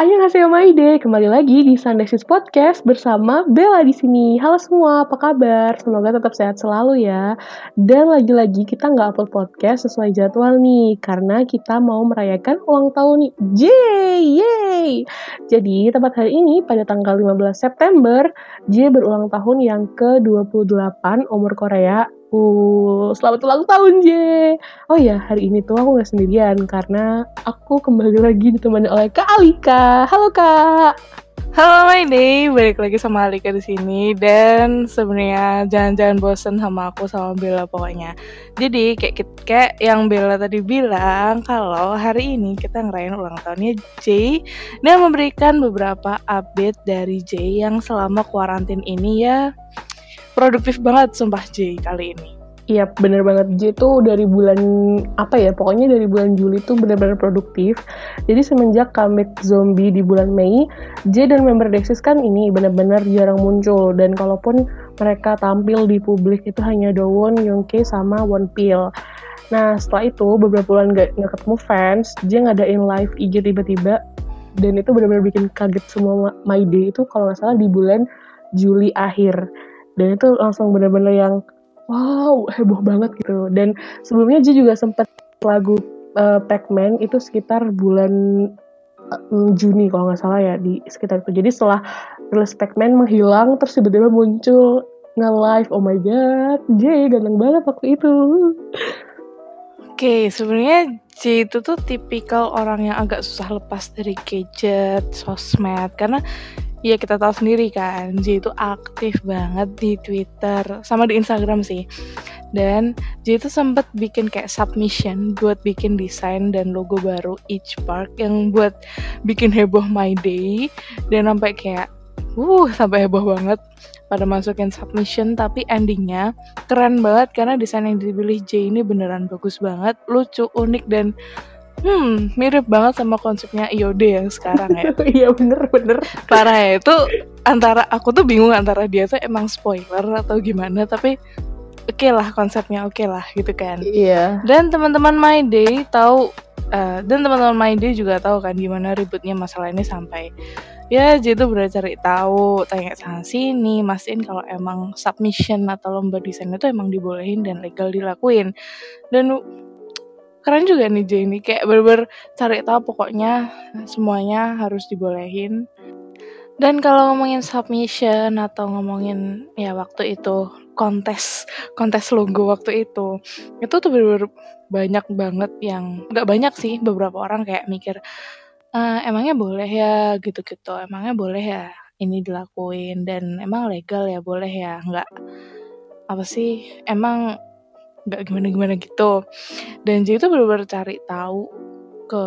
Ayo Day, kembali lagi di Sunday Sis Podcast bersama Bella di sini. Halo semua, apa kabar? Semoga tetap sehat selalu ya. Dan lagi-lagi kita nggak upload podcast sesuai jadwal nih, karena kita mau merayakan ulang tahun nih. Yeay, yeay! Jadi, tepat hari ini pada tanggal 15 September, J berulang tahun yang ke-28 umur Korea Uh, selamat ulang tahun, J. Oh ya, hari ini tuh aku gak sendirian karena aku kembali lagi ditemani oleh Kak Alika. Halo, Kak. Halo My Day, balik lagi sama Alika di sini dan sebenarnya jangan-jangan bosen sama aku sama Bella pokoknya. Jadi kayak kayak yang Bella tadi bilang kalau hari ini kita ngerayain ulang tahunnya J dan memberikan beberapa update dari J yang selama kuarantin ini ya produktif banget sumpah J kali ini. Iya bener banget. J tuh dari bulan apa ya pokoknya dari bulan Juli tuh bener-bener produktif. Jadi semenjak comeback zombie di bulan Mei J dan member Dexys kan ini bener-bener jarang muncul. Dan kalaupun mereka tampil di publik itu hanya Dowon, Youngke sama One Pill nah setelah itu beberapa bulan gak, gak ketemu fans J ngadain live IG tiba-tiba. Dan itu bener-bener bikin kaget semua My Day itu kalau nggak salah di bulan Juli akhir dan itu langsung bener-bener yang wow heboh banget gitu. Dan sebelumnya Ji juga sempat lagu uh, Pac-Man itu sekitar bulan uh, Juni kalau nggak salah ya di sekitar itu. Jadi setelah rilis Pac-Man menghilang terus tiba-tiba muncul nge-live. Oh my god J ganteng banget waktu itu. Oke, okay, sebenarnya J itu tuh tipikal orang yang agak susah lepas dari gadget, sosmed, karena ya kita tahu sendiri kan J itu aktif banget di Twitter sama di Instagram sih. Dan J itu sempat bikin kayak submission buat bikin desain dan logo baru Each Park yang buat bikin heboh My Day. Dan sampai kayak uh sampai heboh banget pada masukin submission. Tapi endingnya keren banget karena desain yang dipilih J ini beneran bagus banget lucu unik dan Hmm, mirip banget sama konsepnya IOD yang sekarang ya. Iya bener-bener. Parah ya, itu antara aku tuh bingung antara dia tuh emang spoiler atau gimana, tapi oke okay lah konsepnya oke okay lah gitu kan. Iya. Dan teman-teman My Day tahu uh, dan teman-teman My Day juga tahu kan gimana ributnya masalah ini sampai ya jadi tuh bener cari tahu tanya sana sini mastiin kalau emang submission atau lomba desain itu emang dibolehin dan legal dilakuin dan keren juga nih Jay ini. Kayak bener-bener cari tahu pokoknya semuanya harus dibolehin. Dan kalau ngomongin submission atau ngomongin ya waktu itu kontes kontes logo waktu itu itu tuh bener-bener banyak banget yang nggak banyak sih beberapa orang kayak mikir e, emangnya boleh ya? gitu-gitu. Emangnya boleh ya ini dilakuin? Dan emang legal ya? Boleh ya? Nggak. Apa sih? Emang nggak gimana-gimana gitu. Dan jadi itu benar-benar cari tahu ke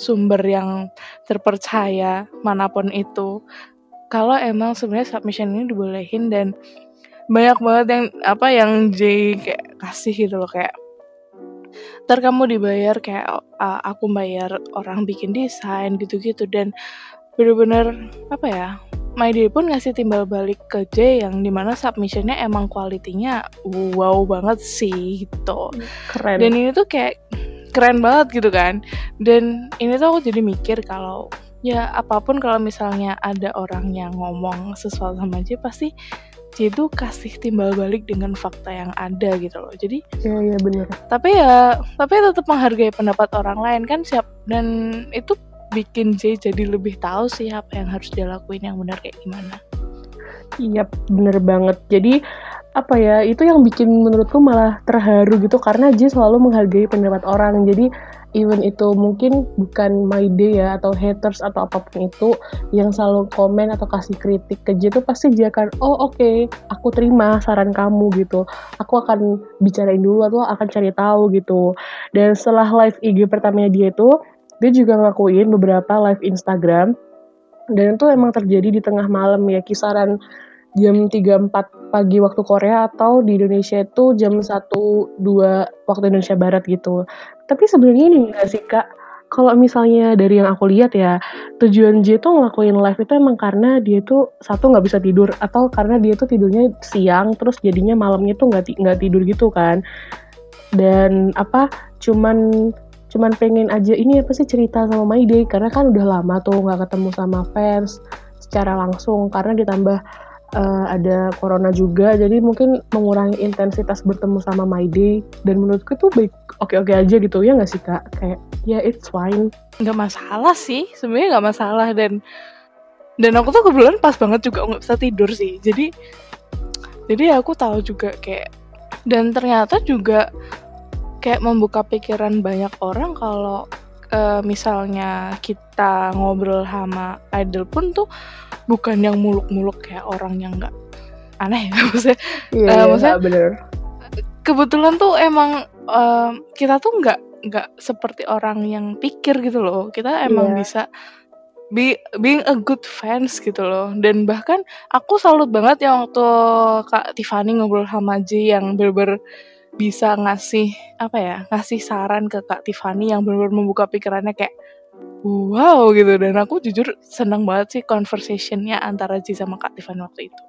sumber yang terpercaya mana pun itu. Kalau emang sebenarnya submission ini dibolehin dan banyak banget yang apa yang J kayak kasih gitu loh kayak ntar kamu dibayar kayak uh, aku bayar orang bikin desain gitu-gitu. Dan bener-bener apa ya My Day pun ngasih timbal balik ke J yang di mana submissionnya emang kualitinya wow banget sih gitu. Keren. Dan ini tuh kayak keren banget gitu kan. Dan ini tuh aku jadi mikir kalau ya apa pun kalau misalnya ada orang yang ngomong sesuatu sama J pasti J itu kasih timbal balik dengan fakta yang ada gitu loh. Jadi Iya iya benar. Tapi ya tapi tetap menghargai pendapat orang lain kan siap dan itu bikin J jadi lebih tahu sih apa yang harus dia lakuin yang benar kayak gimana. Iya bener banget. Jadi apa ya itu yang bikin menurutku malah terharu gitu karena J selalu menghargai pendapat orang. Jadi even itu mungkin bukan my day ya atau haters atau apa pun itu yang selalu komen atau kasih kritik ke J itu pasti dia akan oh oke okay, aku terima saran kamu gitu aku akan bicarain dulu atau akan cari tahu gitu dan setelah live IG pertamanya dia itu dia juga ngakuin beberapa live Instagram dan itu emang terjadi di tengah malam ya kisaran jam 3-4 pagi waktu Korea atau di Indonesia itu jam 1-2 waktu Indonesia Barat gitu. Tapi sebenarnya ini enggak sih kak, kalau misalnya dari yang aku lihat ya, tujuan J itu ngelakuin live itu emang karena dia tuh satu nggak bisa tidur atau karena dia tuh tidurnya siang terus jadinya malamnya tuh nggak nggak tidur gitu kan. Dan apa cuman cuman pengen aja ini apa sih cerita sama Day? Karena kan udah lama tuh nggak ketemu sama fans secara langsung karena ditambah uh, ada corona juga. Jadi mungkin mengurangi intensitas bertemu sama day. Dan menurutku itu baik oke-oke aja gitu ya nggak sih kak? Kayak ya yeah, it's fine. Nggak masalah sih sebenarnya nggak masalah. Dan dan aku tuh kebetulan pas banget juga nggak bisa tidur sih. Jadi jadi aku tahu juga kayak dan ternyata juga kayak membuka pikiran banyak orang kalau uh, misalnya kita ngobrol sama idol pun tuh bukan yang muluk-muluk kayak orang yang nggak aneh ya maksudnya iya, uh, maksudnya bener. kebetulan tuh emang uh, kita tuh nggak nggak seperti orang yang pikir gitu loh kita emang yeah. bisa be being a good fans gitu loh dan bahkan aku salut banget yang waktu kak Tiffany ngobrol sama J yang berber bisa ngasih apa ya ngasih saran ke kak Tiffany yang benar-benar membuka pikirannya kayak wow gitu dan aku jujur senang banget sih conversationnya antara Ji sama Kak Tiffany waktu itu.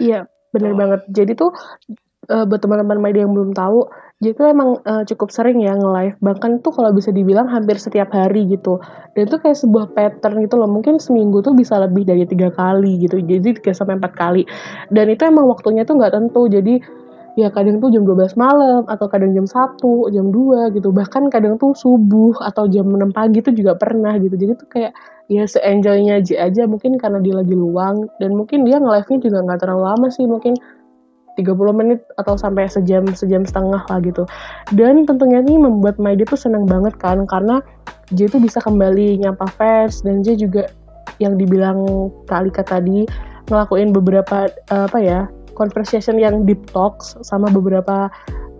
Iya, bener oh. banget. Jadi tuh uh, buat teman-teman media yang belum tahu, Ji tuh emang uh, cukup sering ya nge-live. Bahkan tuh kalau bisa dibilang hampir setiap hari gitu. Dan itu kayak sebuah pattern gitu loh. Mungkin seminggu tuh bisa lebih dari tiga kali gitu. Jadi tiga sampai empat kali. Dan itu emang waktunya tuh nggak tentu. Jadi ya kadang tuh jam 12 malam atau kadang jam 1, jam 2 gitu. Bahkan kadang tuh subuh atau jam 6 pagi tuh juga pernah gitu. Jadi tuh kayak ya se-enjoynya aja, aja mungkin karena dia lagi luang dan mungkin dia nge-live-nya juga nggak terlalu lama sih mungkin 30 menit atau sampai sejam sejam setengah lah gitu. Dan tentunya ini membuat Day tuh seneng banget kan karena dia tuh bisa kembali nyapa fans dan dia juga yang dibilang Kak Alika tadi ngelakuin beberapa uh, apa ya conversation yang deep talks sama beberapa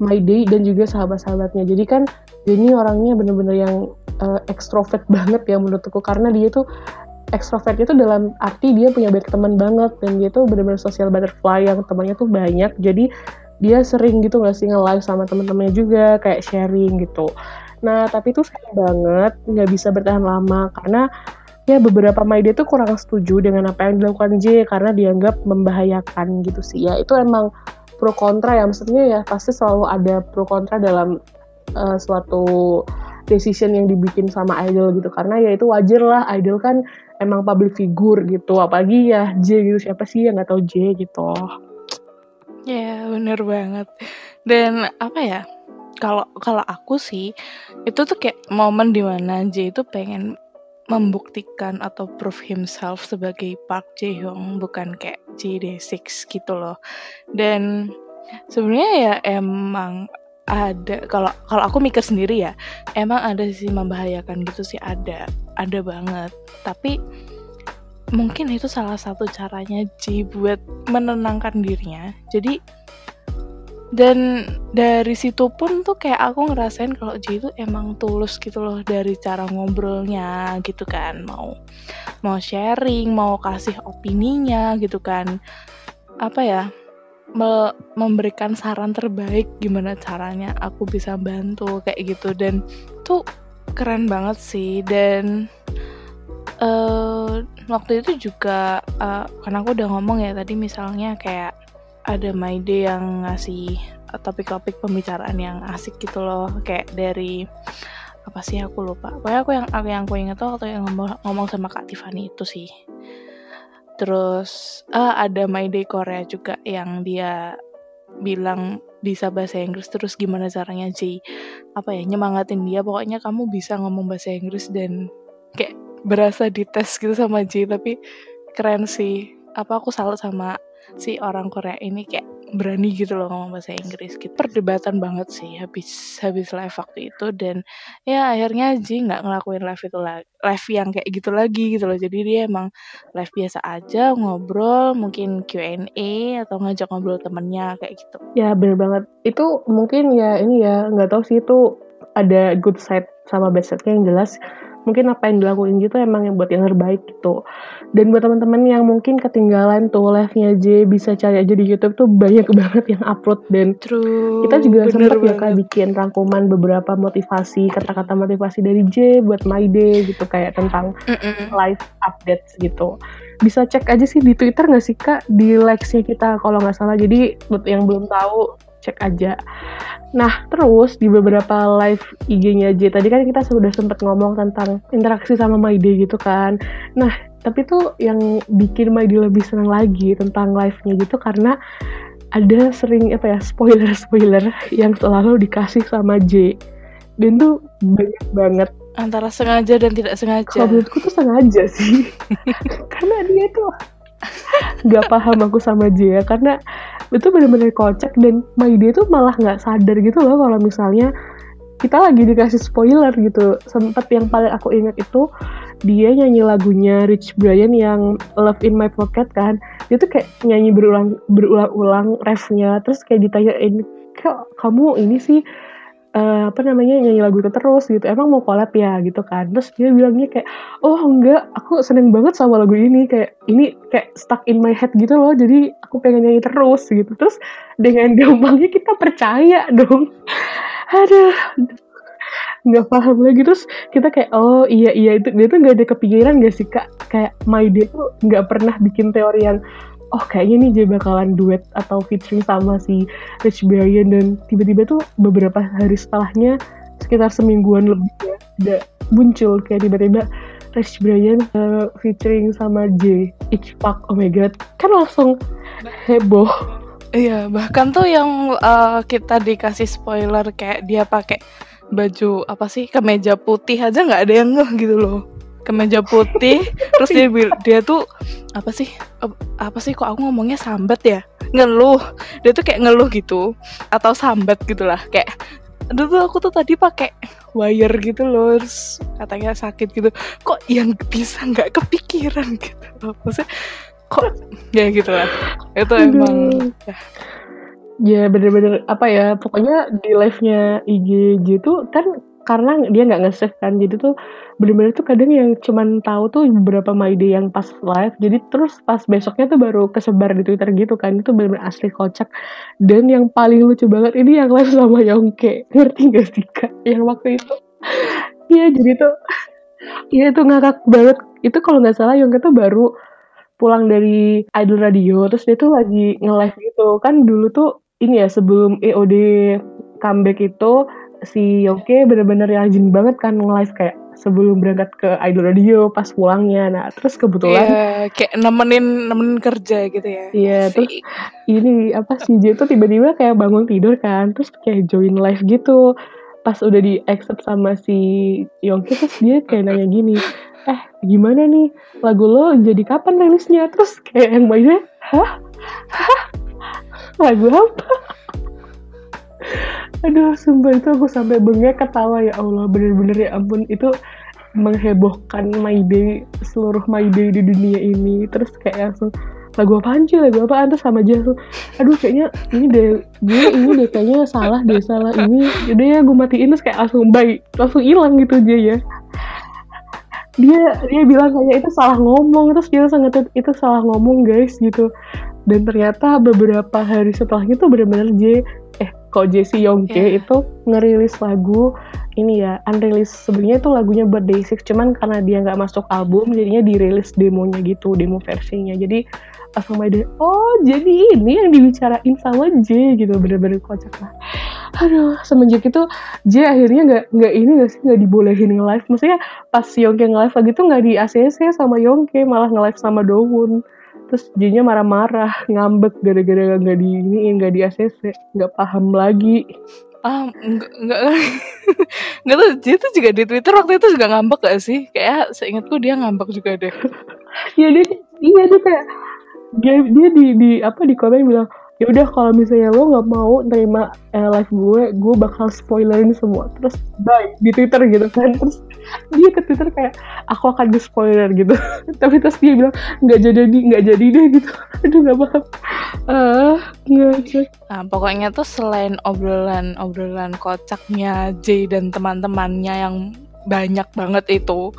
my day dan juga sahabat-sahabatnya. Jadi kan Jenny orangnya bener-bener yang uh, extrovert banget ya menurutku karena dia tuh extrovert itu dalam arti dia punya banyak teman banget dan dia tuh bener-bener social butterfly yang temannya tuh banyak. Jadi dia sering gitu nggak sih nge-live sama teman-temannya juga kayak sharing gitu. Nah tapi itu sayang banget nggak bisa bertahan lama karena ya beberapa Day tuh kurang setuju dengan apa yang dilakukan J karena dianggap membahayakan gitu sih. Ya itu emang pro kontra ya. Maksudnya ya pasti selalu ada pro kontra dalam uh, suatu decision yang dibikin sama idol gitu. Karena ya itu wajar lah idol kan emang public figure gitu. Apalagi ya J gitu. Siapa sih yang nggak tahu J gitu? Ya yeah, bener banget. Dan apa ya kalau kalau aku sih itu tuh kayak momen di mana J itu pengen membuktikan atau prove himself sebagai Park Jae Hyung bukan kayak JD6 gitu loh. Dan sebenarnya ya emang ada kalau kalau aku mikir sendiri ya emang ada sih membahayakan gitu sih ada ada banget tapi mungkin itu salah satu caranya J buat menenangkan dirinya jadi dan dari situ pun tuh kayak aku ngerasain kalau J itu emang tulus gitu loh dari cara ngobrolnya gitu kan. Mau mau sharing mau kasih opininya gitu kan. Apa ya? Me memberikan saran terbaik gimana caranya aku bisa bantu kayak gitu. Dan tuh keren banget sih. Dan uh, waktu itu juga uh, karena aku udah ngomong ya tadi misalnya kayak ada Maide yang ngasih eh, topik-topik pembicaraan yang asik gitu loh. Kayak dari apa sih aku lupa. Pokoknya aku yang aku yang aku inget tuh waktu yang ngomong, ngomong sama Kak Tiffany itu sih. Terus ah, ada Day Korea juga yang dia bilang bisa bahasa Inggris. Terus gimana caranya J apa ya nyemangatin dia. Pokoknya kamu bisa ngomong bahasa Inggris dan kayak berasa dites gitu sama J tapi keren sih. Apa aku salut sama si orang Korea ini kayak berani gitu loh ngomong bahasa Inggris gitu. Perdebatan banget sih habis habis live waktu itu dan ya akhirnya Ji nggak ngelakuin live itu lagi live yang kayak gitu lagi gitu loh. Jadi dia emang live biasa aja ngobrol mungkin Q&A atau ngajak ngobrol temennya kayak gitu. Ya bener banget. Itu mungkin ya ini ya nggak tahu sih itu ada good side sama bad side yang jelas mungkin apa yang dilakuin gitu emang yang buat yang terbaik gitu dan buat teman-teman yang mungkin ketinggalan tuh live-nya J bisa cari aja di YouTube tuh banyak banget yang upload dan True. kita juga sempat ya kak bikin rangkuman beberapa motivasi kata-kata motivasi dari J buat my day gitu kayak tentang Mm-mm. live updates gitu bisa cek aja sih di Twitter nggak sih kak di likes-nya kita kalau nggak salah jadi buat yang belum tahu cek aja. Nah terus di beberapa live IG-nya J tadi kan kita sudah sempat ngomong tentang interaksi sama Day gitu kan. Nah tapi tuh yang bikin Day lebih senang lagi tentang live-nya gitu karena ada sering apa ya spoiler-spoiler yang selalu dikasih sama J. Dan tuh banyak banget. Antara sengaja dan tidak sengaja. kalau menurutku tuh sengaja sih. Karena dia tuh nggak paham aku sama dia karena itu benar-benar kocak dan day tuh malah nggak sadar gitu loh kalau misalnya kita lagi dikasih spoiler gitu. Sempet yang paling aku ingat itu dia nyanyi lagunya Rich Brian yang Love in My Pocket kan. Dia tuh kayak nyanyi berulang berulang-ulang refnya terus kayak ditanyain kok kamu ini sih eh, apa namanya nyanyi lagu itu terus gitu. Emang mau collab ya gitu kan. Terus dia bilangnya kayak oh enggak aku seneng banget sama lagu ini. Kayak ini kayak stuck in my head gitu loh jadi aku pengen nyanyi terus gitu. Terus dengan gampangnya kita percaya dong. Aduh nggak paham lagi. Terus kita kayak oh iya iya itu. Dia tuh nggak ada kepikiran gak sih kak? Kayak my day tuh nggak pernah bikin teori yang oh kayaknya nih dia bakalan duet atau featuring sama si Rich Brian dan tiba-tiba tuh beberapa hari setelahnya sekitar semingguan lebih ya ada muncul. Kayak tiba-tiba Rich Brian uh, featuring sama J Itch Park oh my god. Kan langsung heboh. Iya, bahkan tuh yang uh, kita dikasih spoiler kayak dia pakai baju apa sih kemeja putih aja nggak ada yang ngeh gitu loh. Kemeja putih, terus dia dia tuh apa sih ap- apa sih kok aku ngomongnya sambat ya? Ngeluh. Dia tuh kayak ngeluh gitu atau sambat gitulah kayak aduh tuh aku tuh tadi pakai wire gitu loh terus katanya sakit gitu kok yang bisa nggak kepikiran gitu maksudnya kok ya gitu lah itu emang Aduh. ya bener-bener apa ya pokoknya di live-nya IG gitu kan karena dia nggak nge-save kan. Jadi tuh bener-bener tuh kadang yang cuman tahu tuh beberapa day yang pas live. Jadi terus pas besoknya tuh baru kesebar di Twitter gitu kan. Itu bener-bener asli kocak. Dan yang paling lucu banget ini yang live sama Yongke. Ngerti gak sih kak? Yang waktu itu. Iya jadi tuh iya itu ngakak banget. Itu kalau nggak salah Yongke tuh baru pulang dari Idol Radio terus dia tuh lagi nge-live gitu. Kan dulu tuh ini ya sebelum EOD comeback itu si Yoke bener-bener rajin banget kan nge-live kayak sebelum berangkat ke Idol Radio pas pulangnya. Nah terus kebetulan Iya, kayak nemenin nemenin kerja gitu ya. Iya, Si- terus ini apa si J tuh tiba-tiba kayak bangun tidur kan terus kayak join live gitu. Pas udah di accept sama si Yongki terus dia kayak nanya gini eh gimana nih? Lagu lo jadi kapan rilisnya? Terus kayak yang mainnya hah? Hah? Lagu apa aduh sumpah itu aku sampai bengek ketawa ya Allah bener-bener ya ampun. Itu menghebohkan my day seluruh my day di dunia ini. Terus kayak langsung lagu apaan sih lagu apaan? Terus sama aja aduh kayaknya ini deh gue ini deh kayaknya salah deh salah ini. Udah ya gue matiin terus kayak langsung bye langsung hilang gitu aja ya. Dia dia bilang kayak itu salah ngomong. Terus dia ngetit itu salah ngomong guys gitu. Dan ternyata beberapa hari setelahnya tuh benar-benar J kok Jessie Yongke Iya. itu ngerilis lagu ini ya unreleased sebenarnya itu lagunya buat Day6 cuman karena dia nggak masuk album jadinya dirilis demonya gitu demo versinya. Jadi langsung ada oh jadi ini yang dibicarain sama J gitu bener-bener kocak lah. Aduh semenjak itu J akhirnya nggak nggak ini nggak sih nggak dibolehin nge-live. Maksudnya pas Yongke nge-live lagi tuh nggak di ACC sama Yongke malah nge-live sama Dowon terus J-nya marah-marah ngambek gara-gara nggak di ini nggak di ACC nggak paham lagi. Ah enggak enggak enggak tuh dia tuh juga di Twitter waktu itu juga ngambek gak sih? Kayak seingatku dia ngambek juga deh. Ya dia iya dia kayak dia, dia di, di apa di komen bilang ya udah kalau misalnya lo nggak mau terima eh, live gue gue bakal spoilerin semua. Terus bye di twitter gitu kan. Terus dia ke twitter kayak aku akan di spoiler gitu. Tapi terus dia bilang nggak jadi nggak jadi deh gitu. Aduh nggak paham. Ah nggak Nah, pokoknya tuh selain obrolan-obrolan kocaknya J dan teman-temannya yang banyak banget itu.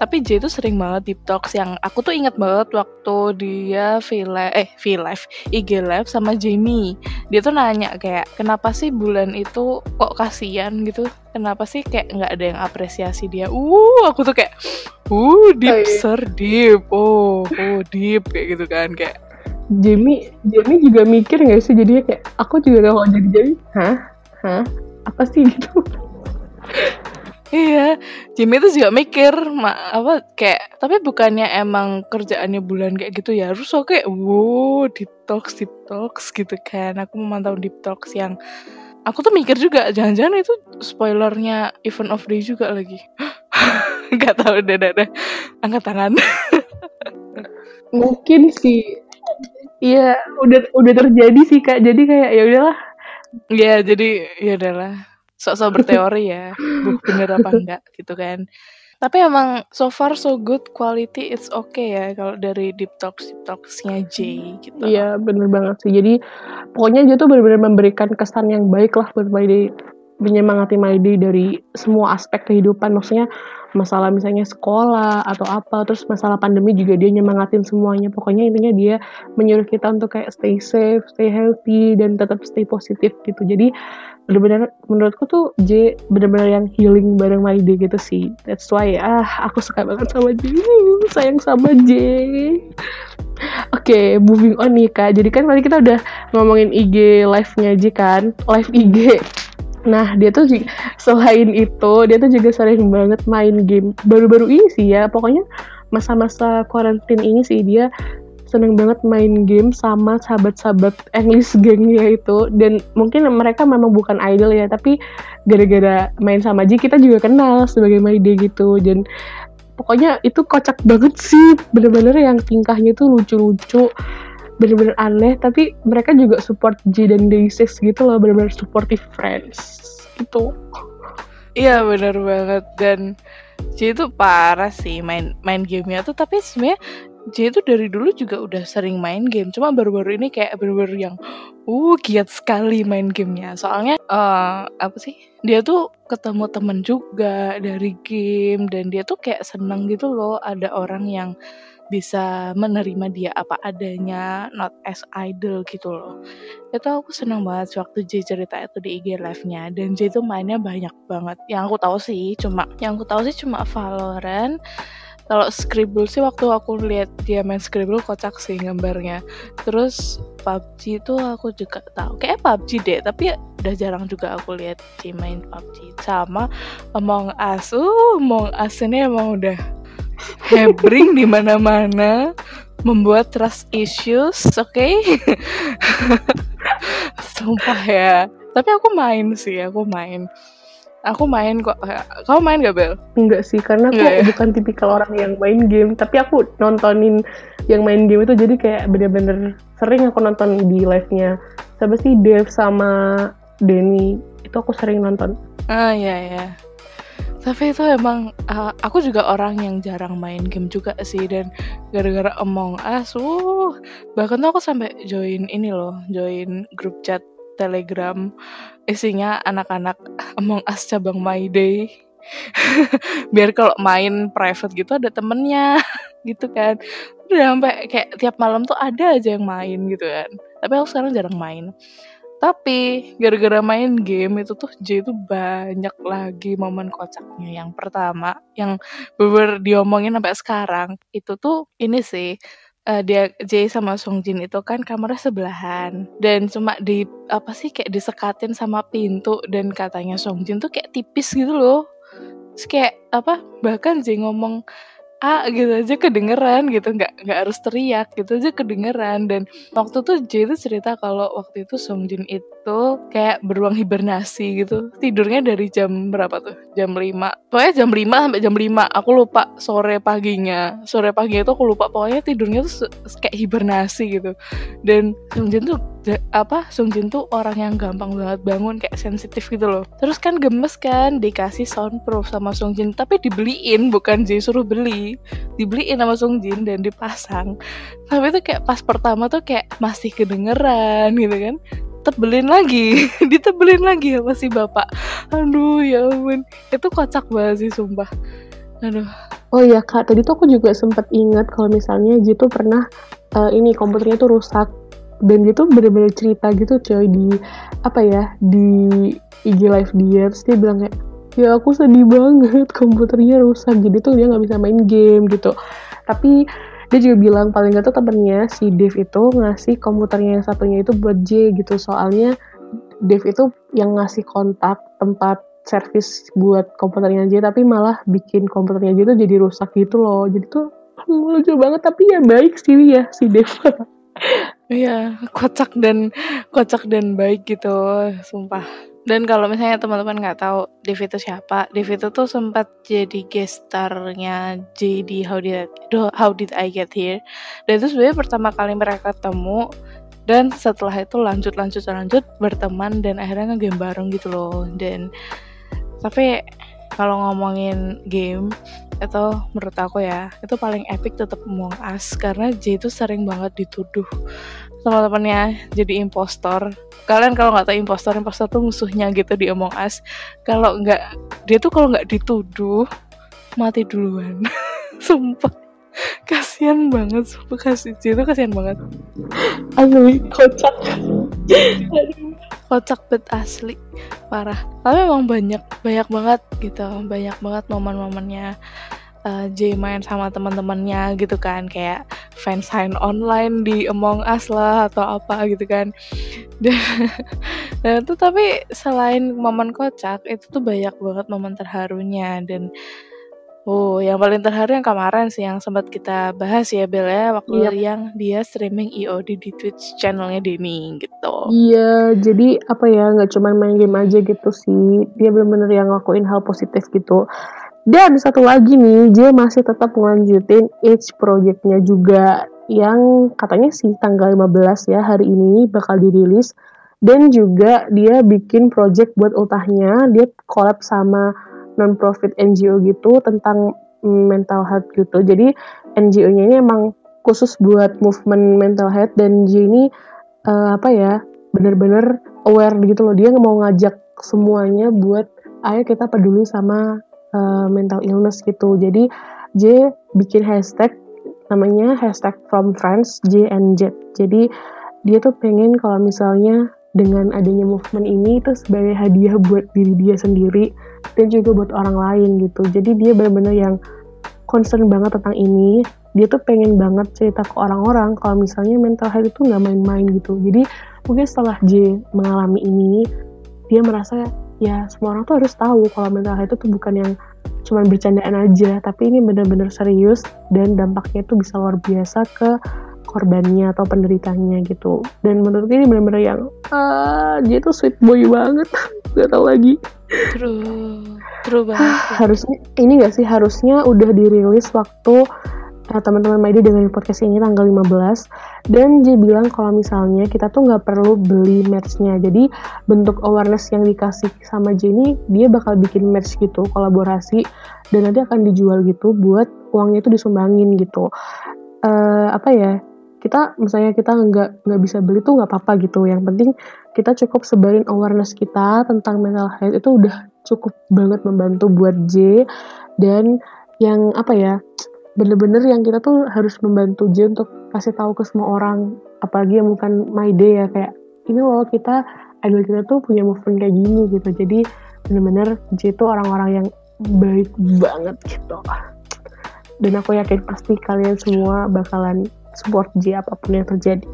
Tapi J itu sering banget deep talks yang aku tuh inget banget waktu dia V eh V live IG live sama Jamie. Dia tuh nanya kayak kenapa sih bulan itu kok kasihan gitu? Kenapa sih kayak nggak ada yang apresiasi dia? Uh aku tuh kayak uh deep oh, iya. sir deep. Oh oh deep kayak gitu kan kayak Jamie Jamie juga mikir nggak sih? Jadinya kayak aku juga gak mau jadi Jamie? Hah? Hah? Apa sih? Gitu Iya, Jimmy itu juga mikir, ma apa kayak tapi bukannya emang kerjaannya bulan kayak gitu ya, harus oke, wow, deep talks, deep talks gitu kan. Aku memantau deep talks yang aku tuh mikir juga, jangan-jangan itu spoilernya event of day juga lagi. Gak tahu deh, deh, deh. angkat tangan. Mungkin sih, iya udah udah terjadi sih kak. Jadi kayak ya udahlah. Iya, jadi ya udahlah sok-sok berteori ya bener apa enggak gitu kan. Tapi emang so far so good quality it's okay ya kalau dari deep talks deep talksnya J gitu. Iya bener banget sih. Jadi pokoknya dia tuh benar-benar memberikan kesan yang baik lah buat My Day menyemangati My Day dari semua aspek kehidupan. Maksudnya masalah misalnya sekolah atau apa terus masalah pandemi juga dia nyemangatin semuanya. Pokoknya intinya dia menyuruh kita untuk kayak stay safe stay healthy dan tetap stay positif gitu. Jadi benar-benar menurutku tuh J benar-benar yang healing bareng My gitu sih. That's why ah aku suka banget sama J. Sayang sama J. Oke, okay, moving on nih kak. Jadi kan tadi kita udah ngomongin IG live-nya J kan, live IG. Nah, dia tuh selain itu, dia tuh juga sering banget main game. Baru-baru ini sih ya, pokoknya masa-masa quarantine ini sih dia seneng banget main game sama sahabat-sahabat English gengnya itu. Dan mungkin mereka memang bukan idol ya tapi gara-gara main sama Ji kita juga kenal sebagai Maide gitu. Dan pokoknya itu kocak banget sih. Bener-bener yang tingkahnya tuh lucu-lucu bener-bener aneh tapi mereka juga support J dan Day6 gitu loh bener-bener supportive friends gitu. Iya bener banget. Dan J itu parah sih main main gamenya tuh tapi sebenarnya J itu dari dulu juga udah sering main game cuma baru-baru ini kayak bener-bener yang uh giat sekali main gamenya soalnya uh, apa sih dia tuh ketemu temen juga dari game dan dia tuh kayak seneng gitu loh ada orang yang bisa menerima dia apa adanya, not as idol gitu loh. Itu aku seneng banget waktu J cerita itu di IG live-nya dan J itu mainnya banyak banget. Yang aku tahu sih cuma yang aku tahu sih cuma Valorant. Kalau Scribble sih waktu aku lihat dia main Scribble kocak sih gambarnya. Terus PUBG itu aku juga tahu. Kayak PUBG deh, tapi udah jarang juga aku lihat J main PUBG. Sama Among Us. Uh, Among Us ini emang udah hebring di mana-mana, membuat trust issues, oke? Okay? Sumpah ya. Tapi aku main sih, aku main. Aku main kok. Kamu main gak, Bel? Enggak sih, karena aku ya? bukan tipikal orang yang main game. Tapi aku nontonin yang main game itu jadi kayak bener-bener sering aku nonton di live-nya. Siapa sih Dev sama Denny? Itu aku sering nonton. Ah, iya, iya tapi itu emang uh, aku juga orang yang jarang main game juga sih dan gara-gara Among Us uh bahkan tuh aku sampai join ini loh join grup chat Telegram. Isinya anak-anak Among Us cabang My Day. Biar kalau main private gitu ada temennya gitu kan. Udah sampai kayak tiap malam tuh ada aja yang main gitu kan. Tapi aku sekarang jarang main. Tapi gara-gara main game itu tuh J itu banyak lagi momen kocaknya. Yang pertama, yang bener diomongin sampai sekarang, itu tuh ini sih uh, dia J sama Sung Jin itu kan kamarnya sebelahan. Dan cuma di apa sih kayak disekatin sama pintu. Dan katanya Sung Jin tuh kayak tipis gitu loh. Terus kayak apa bahkan J ngomong A gitu aja kedengeran gitu. Nggak nggak harus teriak gitu aja kedengeran. Dan waktu tuh J itu cerita kalau waktu itu Songjin itu kayak beruang hibernasi gitu. Tidurnya dari jam berapa tuh? Jam 5 pokoknya jam 5 sampai jam 5 aku lupa sore paginya. Sore pagi itu aku lupa. Pokoknya tidurnya tuh kayak hibernasi gitu. Dan Songjin tuh apa? Songjin tuh orang yang gampang banget bangun kayak sensitif gitu loh. Terus kan gemes kan dikasih soundproof sama Songjin tapi dibeliin bukan J suruh beli. Dibeliin sama Sung Jin dan dipasang. Tapi itu kayak pas pertama tuh kayak masih kedengeran gitu kan ditebelin lagi. Ditebelin lagi sama si bapak. Aduh ya ampun. Itu kocak banget sih sumpah. Aduh. Oh iya kak tadi tuh aku juga sempat ingat kalau misalnya tuh pernah uh, ini komputernya tuh rusak. Dan dia tuh bener-bener cerita gitu coy di apa ya di IG live dia. Terus dia bilang kayak ya aku sedih banget komputernya rusak. Jadi tuh dia nggak bisa main game gitu. Tapi dia juga bilang paling gak tuh temennya si Dev itu ngasih komputernya yang satunya itu buat J gitu. Soalnya Dev itu yang ngasih kontak tempat servis buat komputernya J tapi malah bikin komputernya J itu jadi rusak gitu loh. Jadi tuh lucu banget tapi ya baik sih ya si Dev Iya, kocak dan kocak dan baik gitu, sumpah. Dan kalau misalnya teman-teman nggak tahu Dev itu siapa, Dev itu tuh sempat jadi gestarnya J di How Did I, How Did I Get Here. Dan itu sebenarnya pertama kali mereka ketemu dan setelah itu lanjut lanjut lanjut berteman dan akhirnya ngegame bareng gitu loh. Dan tapi kalau ngomongin game itu menurut aku ya itu paling epic tetap Among Us karena J itu sering banget dituduh teman-temannya jadi impostor. Kalian kalau nggak tahu impostor impostor tuh musuhnya gitu di Among Us. Kalau nggak dia tuh kalau nggak dituduh mati duluan. Sumpah. Kasihan banget sumpah. Kasih itu kasihan banget. Asli kocak. Kocak bet asli. Parah. Tapi emang banyak banyak banget gitu. Banyak banget momen-momennya uh, J main sama teman-temannya gitu kan kayak fans sign online di Among Us lah atau apa gitu kan dan, dan itu tapi selain momen kocak itu tuh banyak banget momen terharunya dan Oh, yang paling terharu yang kemarin sih yang sempat kita bahas ya Bel ya waktu yep. Iya. yang dia streaming EOD di Twitch channelnya Denny gitu. Iya, jadi apa ya nggak cuma main game aja gitu sih, dia benar-benar yang ngelakuin hal positif gitu. Dan satu lagi nih, dia masih tetap melanjutin Age projectnya juga yang katanya sih tanggal 15 ya hari ini bakal dirilis. Dan juga dia bikin project buat ultahnya. Dia collab sama non-profit NGO gitu tentang mental health gitu. Jadi NGO-nya ini emang khusus buat movement mental health. Dan J ini uh, apa ya bener-bener aware gitu loh. Dia mau ngajak semuanya buat ayo kita peduli sama uh, mental illness gitu. Jadi J bikin hashtag namanya hashtag from friends J and J jadi dia tuh pengen kalau misalnya dengan adanya movement ini itu sebagai hadiah buat diri dia sendiri dan juga buat orang lain gitu. Jadi dia benar-benar yang concern banget tentang ini. Dia tuh pengen banget cerita ke orang-orang kalau misalnya mental health itu nggak main-main gitu. Jadi mungkin setelah J mengalami ini dia merasa ya semua orang tuh harus tahu kalau mental health itu tuh bukan yang cuma bercandaan aja tapi ini benar-benar serius dan dampaknya itu bisa luar biasa ke korbannya atau penderitanya gitu. Dan menurut ini benar-benar yang ah dia tuh sweet boy banget. Gak tau lagi. True true banget harusnya ini gak sih? Harusnya udah dirilis waktu uh, teman-teman Maide dengan podcast ini tanggal 15 dan dia bilang kalau misalnya kita tuh nggak perlu beli merchnya. Jadi bentuk awareness yang dikasih sama Jenny dia bakal bikin merch gitu kolaborasi dan nanti akan dijual gitu buat uangnya itu disumbangin gitu. Uh, apa ya kita misalnya kita nggak nggak bisa beli tuh nggak apa-apa gitu. Yang penting kita cukup sebarin awareness kita tentang mental health itu udah cukup banget membantu buat J. Dan yang apa ya bener-bener yang kita tuh harus membantu J untuk kasih tahu ke semua orang. Apalagi yang bukan my day ya kayak ini loh kita idol kita tuh punya movement kayak gini gitu. Jadi bener-bener J itu orang-orang yang baik banget gitu. Dan aku yakin pasti kalian semua bakalan support J apa pun yang terjadi.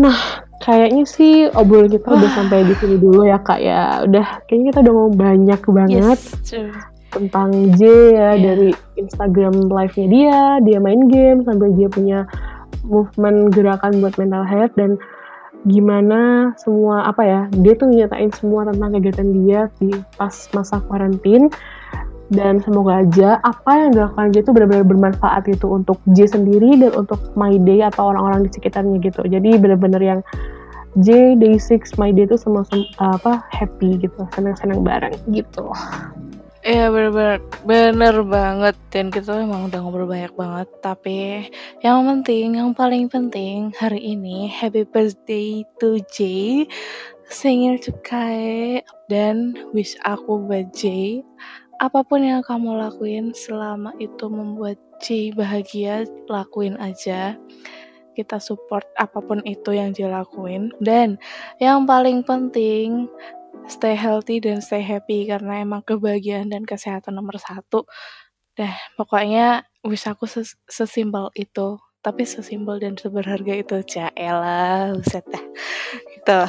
Nah, kayaknya sih obrolan kita udah sampai di sini dulu ya kak ya. Udah kayaknya kita udah ngomong banyak banget. Yes, tentang J ya yeah. dari Instagram live-nya dia, dia main game sampai dia punya movement gerakan buat mental health dan gimana semua apa ya dia tuh nyatain semua tentang kegiatan dia di pas masa karantin dan semoga aja apa yang dilakukan J itu benar-benar bermanfaat gitu untuk J sendiri dan untuk My Day atau orang-orang di sekitarnya gitu. Jadi benar-benar yang J Day 6 My Day itu semua sem apa happy gitu senang-senang bareng gitu Iya bener-bener bener banget. Dan kita emang udah ngobrol banyak banget tapi yang penting yang paling penting hari ini happy birthday to Jay singil cukai dan wish aku buat Jay apa pun yang kamu lakuin selama itu membuat Jay bahagia lakuin aja. Kita support apa pun itu yang dia lakuin. Dan yang paling penting stay healthy dan stay happy karena emang kebahagiaan dan kesehatan nomor satu. Dah, pokoknya wish aku ses sesimpel itu. Tapi sesimpel dan seberharga itu Jaela, buset dah. Gitu.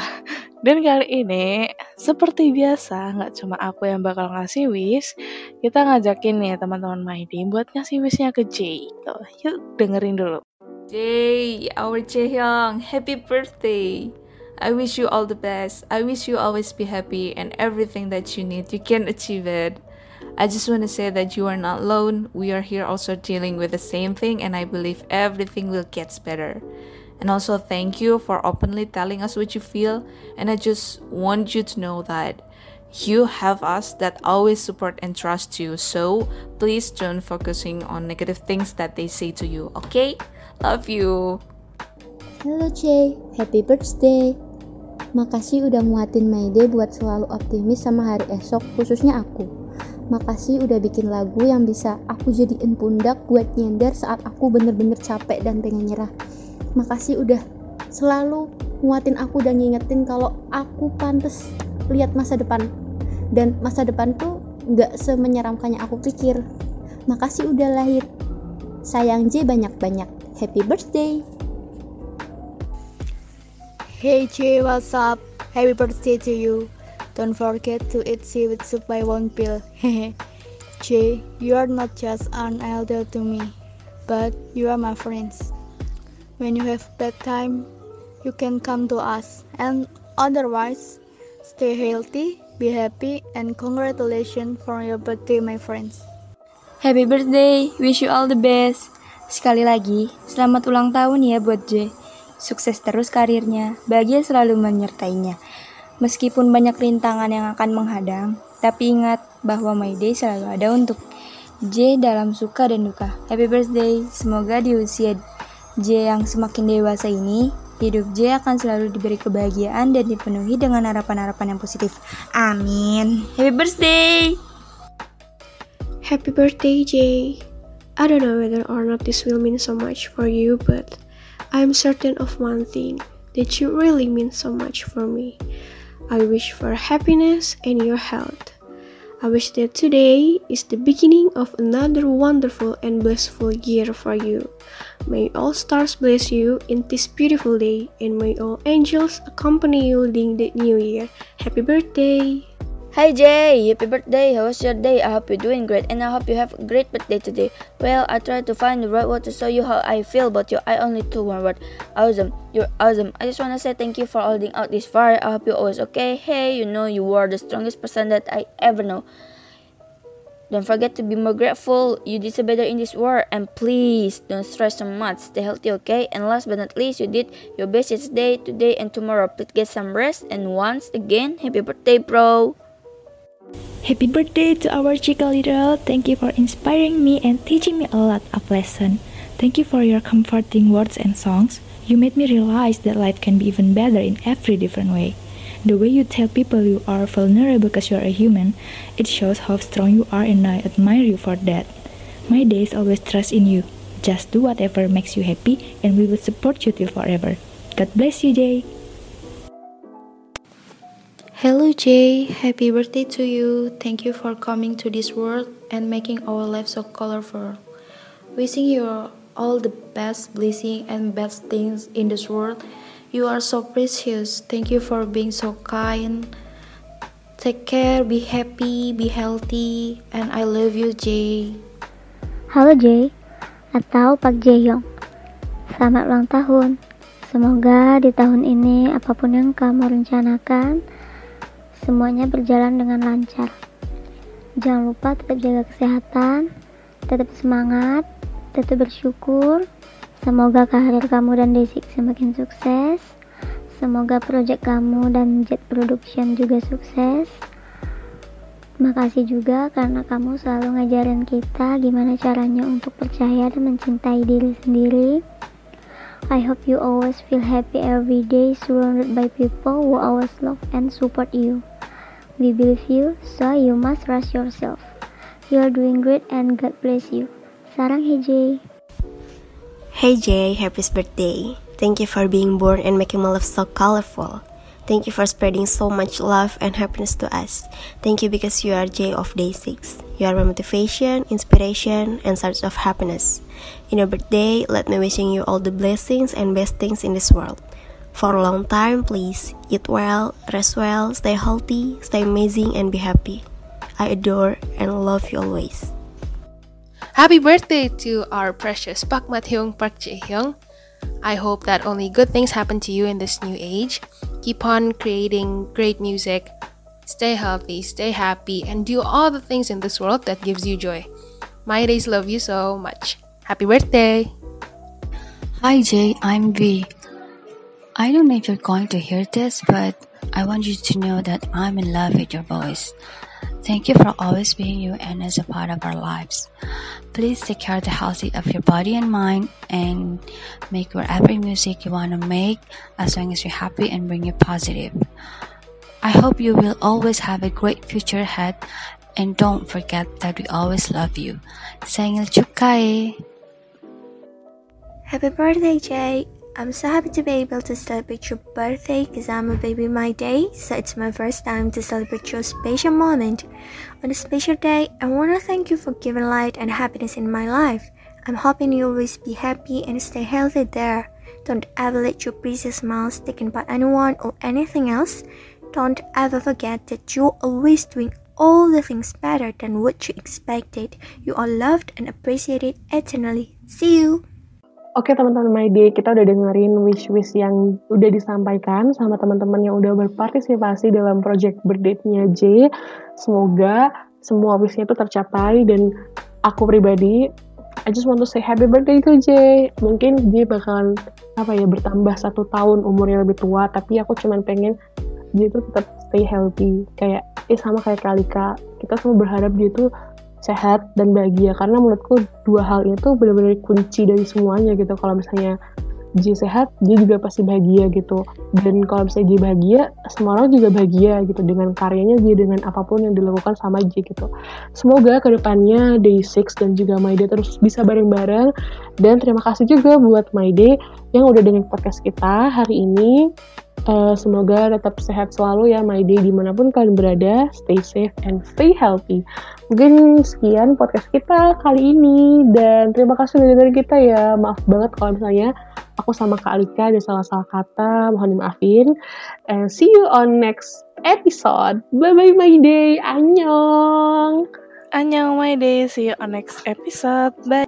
Dan kali ini, seperti biasa, nggak cuma aku yang bakal ngasih wish, kita ngajakin nih teman-teman Maidi buat ngasih wishnya ke Jay. Tuh, yuk dengerin dulu. Jay, our Jaehyung, happy birthday! I wish you all the best. I wish you always be happy and everything that you need, you can achieve it. I just want to say that you are not alone. We are here also dealing with the same thing, and I believe everything will get better. And also, thank you for openly telling us what you feel. And I just want you to know that you have us that always support and trust you. So please don't focusing on negative things that they say to you. Okay? Love you. Hello Jay, happy birthday. Makasih udah muatin Mayday buat selalu optimis sama hari esok, khususnya aku. Makasih udah bikin lagu yang bisa aku jadiin pundak buat nyender saat aku bener-bener capek dan pengen nyerah. Makasih udah selalu muatin aku dan ngingetin kalau aku pantas lihat masa depan. Dan masa depan tuh gak semenyeramkannya aku pikir. Makasih udah lahir. Sayang J banyak-banyak. Happy birthday! Hey Jay, what's up? Happy birthday to you. Don't forget to eat seaweed soup by one pill. Jay, you are not just an elder to me, but you are my friends. When you have bad time, you can come to us. And otherwise, stay healthy, be happy, and congratulations for your birthday, my friends. Happy birthday, wish you all the best. Sekali lagi, selamat ulang tahun ya buat Jay. Sukses terus karirnya, bahagia selalu menyertainya. Meskipun banyak rintangan yang akan menghadang, tapi ingat bahwa My Day selalu ada untuk J dalam suka dan duka. Happy birthday, semoga di usia J yang semakin dewasa ini, hidup J akan selalu diberi kebahagiaan dan dipenuhi dengan harapan-harapan yang positif. Amin. Happy birthday! Happy birthday, Jay. I don't know whether or not this will mean so much for you, but I'm certain of one thing that you really mean so much for me. I wish for happiness and your health. I wish that today is the beginning of another wonderful and blissful year for you. May all stars bless you in this beautiful day, and may all angels accompany you in the new year. Happy birthday! Hi Jay, happy birthday. How was your day? I hope you're doing great and I hope you have a great birthday today. Well, I tried to find the right word to show you how I feel about you. I only took one word. Awesome. You're awesome. I just want to say thank you for holding out this far. I hope you're always okay. Hey, you know you are the strongest person that I ever know. Don't forget to be more grateful. You deserve better in this world. And please don't stress so much. Stay healthy, okay? And last but not least, you did your best today, today, and tomorrow. Please get some rest. And once again, happy birthday, bro. Happy birthday to our Chica Little. Thank you for inspiring me and teaching me a lot of lesson. Thank you for your comforting words and songs. You made me realize that life can be even better in every different way. The way you tell people you are vulnerable because you are a human, it shows how strong you are and I admire you for that. My days always trust in you. Just do whatever makes you happy and we will support you till forever. God bless you, Jay. Hello Jay, happy birthday to you. Thank you for coming to this world and making our life so colorful. Wishing you all the best blessing and best things in this world. You are so precious. Thank you for being so kind. Take care, be happy, be healthy, and I love you Jay. Halo Jay, atau Pak Jaehyung. Selamat ulang tahun. Semoga di tahun ini apa pun yang kamu rencanakan, semuanya berjalan dengan lancar. Jangan lupa tetap jaga kesehatan, tetap semangat, tetap bersyukur. Semoga karir kamu dan Desik semakin sukses. Semoga proyek kamu dan Jet Production juga sukses. Makasih juga karena kamu selalu ngajarin kita gimana caranya untuk percaya dan mencintai diri sendiri. I hope you always feel happy every day surrounded by people who always love and support you. We believe you, so you must trust yourself. You are doing great and God bless you. Sarang Hej. Hey Jay, happy birthday. Thank you for being born and making my life so colorful. Thank you for spreading so much love and happiness to us. Thank you because you are Jay of Day 6. You are my motivation, inspiration, and source of happiness. In your birthday, let me wishing you all the blessings and best things in this world. For a long time, please eat well, rest well, stay healthy, stay amazing, and be happy. I adore and love you always. Happy birthday to our precious Pak Mat Hyung Park Jae Hyung. I hope that only good things happen to you in this new age. Keep on creating great music. Stay healthy, stay happy, and do all the things in this world that gives you joy. My days love you so much. Happy birthday! Hi Jay, I'm V. I don't know if you're going to hear this, but I want you to know that I'm in love with your voice. Thank you for always being you and as a part of our lives. Please take care of the health of your body and mind and make whatever music you want to make as long as you're happy and bring you positive. I hope you will always have a great future ahead and don't forget that we always love you. Chukai. Happy birthday, Jay. I'm so happy to be able to celebrate your birthday because I'm a baby my day, so it's my first time to celebrate your special moment. On this special day, I want to thank you for giving light and happiness in my life. I'm hoping you always be happy and stay healthy there. Don't ever let your precious smiles taken by anyone or anything else. Don't ever forget that you're always doing all the things better than what you expected. You are loved and appreciated eternally. See you. Oke teman-teman My Day, kita udah dengerin wish-wish yang udah disampaikan sama teman-teman yang udah berpartisipasi dalam project birthday-nya J. Semoga semua wishnya itu tercapai dan aku pribadi, I just want to say happy birthday to J. Mungkin J bakalan apa ya bertambah satu tahun umurnya lebih tua, tapi aku cuman pengen J itu tetap stay healthy. Kayak eh sama kayak Kalika, kita semua berharap dia tuh sehat dan bahagia karena menurutku dua hal itu benar-benar kunci dari semuanya gitu kalau misalnya J sehat, J juga pasti bahagia gitu. Dan kalau misalnya J bahagia, semua orang juga bahagia gitu dengan karyanya J, dengan apa pun yang dilakukan sama J gitu. Semoga ke depannya Day 6 dan juga My Day terus bisa bareng-bareng. Dan terima kasih juga buat My Day yang udah dengan podcast kita hari ini. Uh, semoga tetap sehat selalu ya My Day di mana pun kalian berada. Stay safe and stay healthy. Mungkin sekian podcast kita kali ini. Dan terima kasih udah dengerin kita ya. Maaf banget kalau misalnya aku sama Kak Alika ada salah-salah kata, mohon dimaafin. And see you on next episode. Bye-bye my day. Annyeong. Annyeong my day. See you on next episode. Bye.